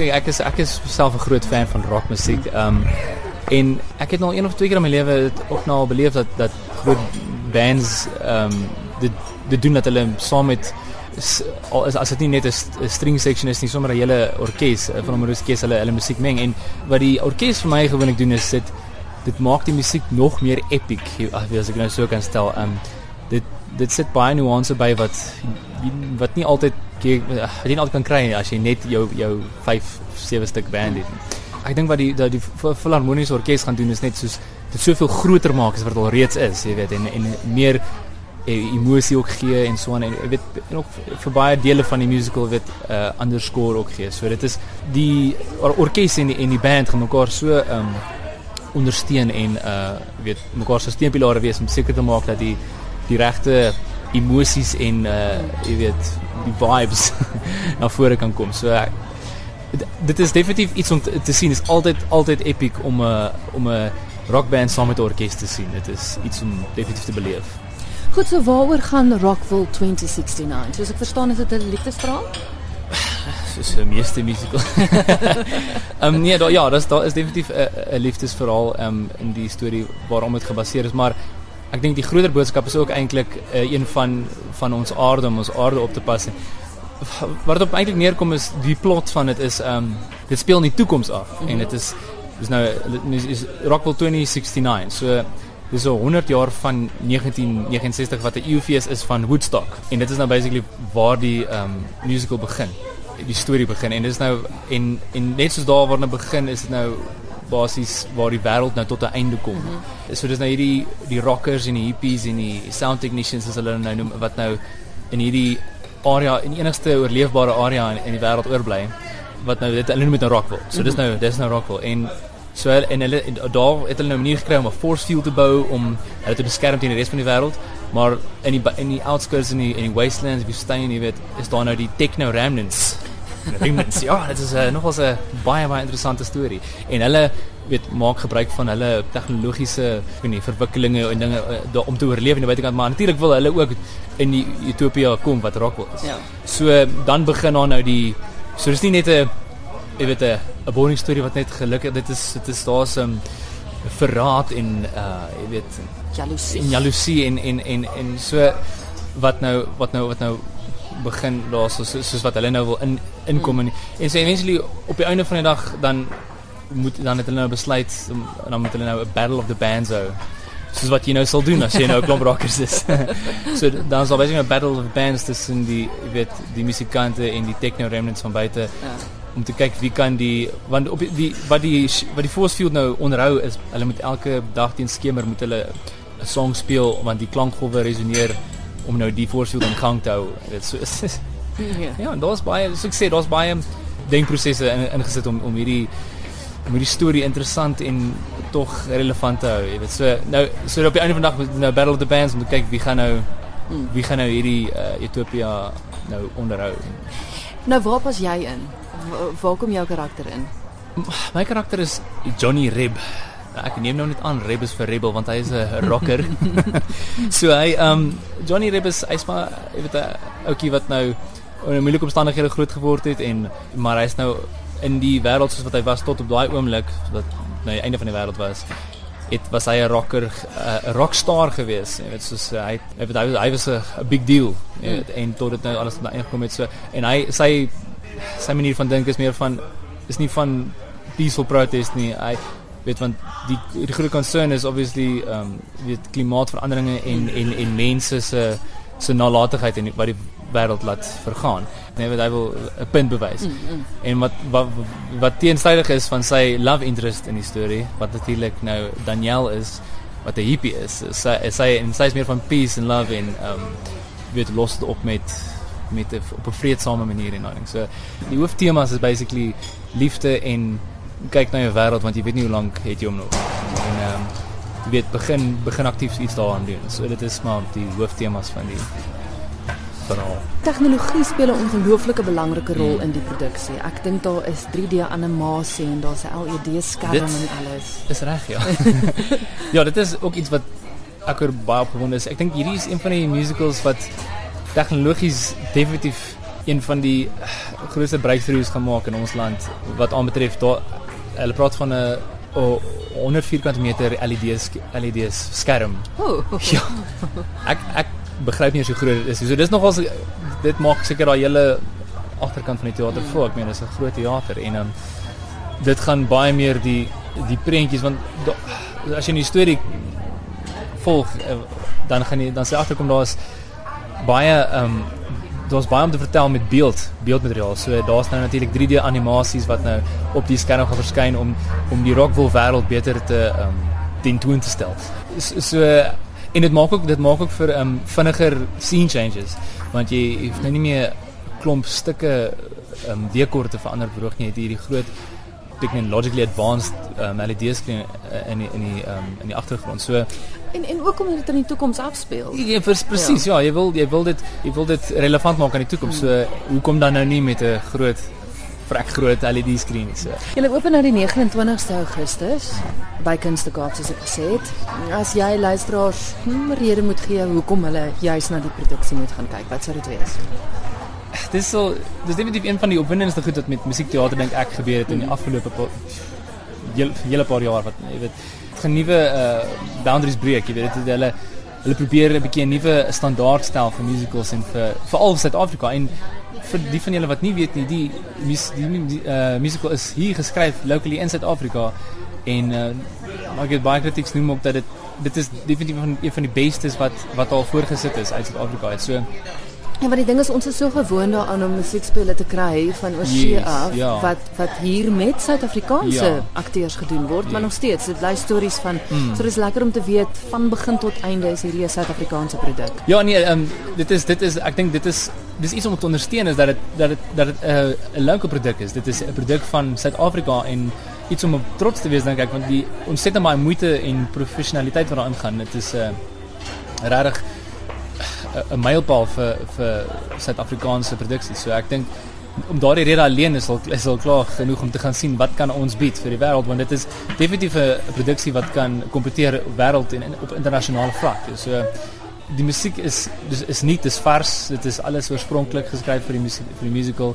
ek is ek is self 'n groot fan van rockmusiek. Ehm um, en ek het nog een of twee keer in my lewe ook nou al beleef dat dat groot bands ehm um, dit dit doen dat hulle saam met as as dit nie net 'n string section is nie, sommer 'n hele orkes van 'n orkes hulle hulle musiek meng en wat die orkes vir my gewoonlik doen is dit dit maak die musiek nog meer epic as ek nou so kan stel. Ehm um, dit dit sit baie nuance by wat wat nie altyd jy nie altyd kan kry as jy net jou jou 5 7 stuk band het. Ek dink wat die die, die filharmoniese orkes gaan doen is net soos dit soveel groter maak as wat dit al reeds is, jy weet en en meer Eh, emosie ook gee en so aan en weet en ook vir baie dele van die musical weet uh, eh, underscore ook gee. So dit is die or orkes en die, en die band gaan mekaar so um ondersteun en uh weet mekaar se steunpilare wees om seker te maak dat die die regte emosies en uh jy weet die vibes na vore kan kom. So uh, dit is definitief iets om te, te sien. Dit is altyd altyd epic om 'n uh, om 'n rockband saam met 'n orkes te sien. Dit is iets om definitief te beleef. Goed, so waaroor gaan Rockville 2069? Soos ek verstaan is dit 'n liefdesverhaal? Soos 'n meeste musical. Ehm um, nee, daar ja, daar is daar is definitief 'n liefdesverhaal ehm um, in die storie waarom dit gebaseer is, maar ek dink die groter boodskap is ook eintlik uh, een van van ons aarde om ons aarde op te pas. Wat op eintlik neerkom is die plot van dit is ehm um, dit speel in die toekoms af mm -hmm. en dit is dis nou is, is Rockville 2069. So Dis so 100 jaar van 1969 wat 'n eeufees is van Woodstock en dit is nou basically waar die um musical begin. Die storie begin en dis nou en en net soos daar waar dit begin is dit nou basies waar die wêreld nou tot 'n einde kom. Mm -hmm. So dis nou hierdie die rockers en die hippies en die sound technicians as hulle nou noem wat nou in hierdie area in enigste oorleefbare area in, in die wêreld oorbly wat nou dit hulle noem dit nou Rockville. So dis nou dis nou Rockville en So en hulle en daar het hulle nou 'n manier gekry om 'n force field te bou om hulle te beskerm teen die res van die wêreld. Maar in die in die outskirts in die in die wastelands, wie staan jy weet, is daar nou die techno remnants. Remnants. ja, dit is 'n uh, nogals 'n baie baie interessante storie. En hulle weet maak gebruik van hulle tegnologiese, nie, verwikkelinge en dinge uh, om te oorleef aan die buitekant, maar natuurlik wil hulle ook in die utopia kom wat Rockwell is. Ja. So dan begin daar nou die so dis nie net 'n jy weet 'n 'n boring storie wat net gelukkig dit is dit is daar so 'n verraad en uh jy weet jaloesie en jaloesie en en en en so wat nou wat nou wat nou begin daar so soos wat hulle nou wil in inkom en en so eventually op die einde van die dag dan moet dan het hulle nou besluit dan moet hulle nou 'n battle of the bands hou soos wat jy nou sal doen as jy nou klomp rockers is. So dan sal basically 'n battle of the bands tussen die jy weet die musikante en die techno remnants van buite ja. om te kyk wie kan die want op die wat die wat die force field nou onderhou is hulle moet elke dag teen skemer moet hulle 'n song speel want die klankgolwe resoneer om nou die field in gang te hou. Dit so is ja. Ja en daar's baie soos ek sê daar's baie denkprosesse in, ingesit om om hierdie om hierdie storie interessant en tog relevant te hou jy weet. So nou so op die einde van die dag nou battle of the bands om te kyk wie gaan nou wie gaan nou hierdie uh, Utopia nou onderhou. Nou waar pas jy in? Waar kom jou karakter in? My karakter is Johnny Reb. Ek neem nou net aan Reb is vir Rebel want hy is 'n rocker. so hy um Johnny Reb is hy's maar jy weet 'n ouetjie wat nou in moeilike omstandighede groot geword het en maar hy's nou in die wêreld soos wat hy was tot op daai oomblik wat nou die einde van die wêreld was. Dit was hy 'n rocker 'n rockstar gewees. Jy weet soos hy hy was hy was 'n big deal. Jy weet en tot dit nou alles daai ingekom het so en hy sy sy manier van dink is meer van is nie van peaceful protest nie. Hy weet want die die groot concern is obviously ehm um, weet klimaatsveranderinge en en en mense se se nalatigheid en wat die wêreld laat vergaan. Nee, wat hy wil 'n punt bewys. Mm, mm. En wat wat wat teenstrydig is van sy love interest in die storie, wat natuurlik nou Danielle is wat 'n hippie is. Sy sy en sy is meer van peace and love en ehm um, weet los dit op met met 'n op 'n vredesame manier en daai ding. So die hooftemas is basically liefde en kyk na jou wêreld want jy weet nie hoe lank het jy hom nog. En ehm um, jy weet begin begin aktief iets daaraan doen. So dit is maar die hooftemas van die verhaal. Tegnologie speel 'n ongelooflike belangrike rol in die produksie. Ek dink daar is 3D animasie en daar's 'n LED skerm en alles. Dis reg, ja. ja, dit is ook iets wat ek oor baie opgewonde is. Ek dink hierdie is een van die musicals wat tegnologies definitief een van die grootste breakthroughs gemaak in ons land wat aanbetref daar hulle praat van 'n 100 vierkante meter LED LED skerm. Oh. Ja. Ek ek begryp nie hoe so groot dit is. So dis nogal dit maak seker daai hele agterkant van die teater vol. Ek meen dis 'n groot teater en dan um, dit gaan baie meer die die prentjies want da, as jy 'n storie volg eh, dan gaan jy dan sê agterkom daar's baie ehm um, daar's baie om te vertel met beeld, beeldmateriaal. So daar's nou natuurlik 3D animasies wat nou op die skerm gaan verskyn om om die Rockville wêreld beter te ehm um, tentoon te stel. So, so en dit maak ook dit maak ook vir ehm um, vinniger scene changes want jy hoef nou nie meer klomp stukke ehm um, dekor te verander beroog nie. Jy het hierdie groot technologically advanced um, LED skerm in die, in die um, in die agtergrond. So en en ook om dit in die toekoms afspeel. Ja, presies. Ja. ja, jy wil jy wil dit jy wil dit relevant maak aan die toekoms. So hoekom dan nou nie met 'n groot vrek groot LED skerm so. Julle open nou die 29ste Augustus by Kunste Kaap soos ek gesê het. As jy luisteraars hmm, rede moet gee hoekom hulle juis na die produksie moet gaan kyk, wat sou dit wees? Dis so dis definitief een van die opwindendste goed wat met musiekteater dink ek gebeur het in die afgelope hele paar jaar wat jy weet. Gaan nuwe uh boundaries breek jy weet. Dit hulle hulle probeer 'n bietjie 'n nuwe standaard stel vir musicals en vir veral vir Suid-Afrika. En vir die van julle wat nie weet nie die die, die, die uh musical is hier geskryf locally in Suid-Afrika. En uh ek het baie kritiek genoem ook dat dit dit is definitief een van die bestes wat wat al voorgesit is uit Suid-Afrika so Ja, maar die ding is ons is so gewoond daaraan om musiekspele te kry van oorsee yes, af ja. wat wat hier met Suid-Afrikaanse ja. akteurs gedoen word, yes. maar nog steeds dit bly stories van mm. so dis lekker om te weet van begin tot einde is hierdie 'n Suid-Afrikaanse produk. Ja, nee, um, dit is dit is ek dink dit is dis iets om te ondersteun is dat dit dat dit dat dit 'n uh, leuke produk is. Dit is 'n produk van Suid-Afrika en iets om op trots te wees dink ek want die ontsettend baie moeite en professionaliteit wat daarin gaan. Dit is 'n uh, regtig 'n mylpaal vir vir Suid-Afrikaanse produksies. So ek dink om daardie rede alleen is al is al klaar genoeg om te gaan sien wat kan ons bied vir die wêreld want dit is definitief 'n produksie wat kan kompeteer wêreld en op internasionale vlak. So die musiek is dis is nie dis vars, dit is alles oorspronklik geskryf vir die musiek vir die musical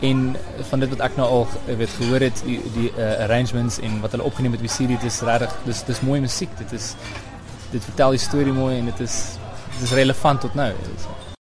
en van dit wat ek nou al weet gehoor het die die uh, arrangements en wat hulle opgeneem het met die CD dit is regtig dis dis mooi musiek dit is dit vertel die storie mooi en dit is is relevant tot nou.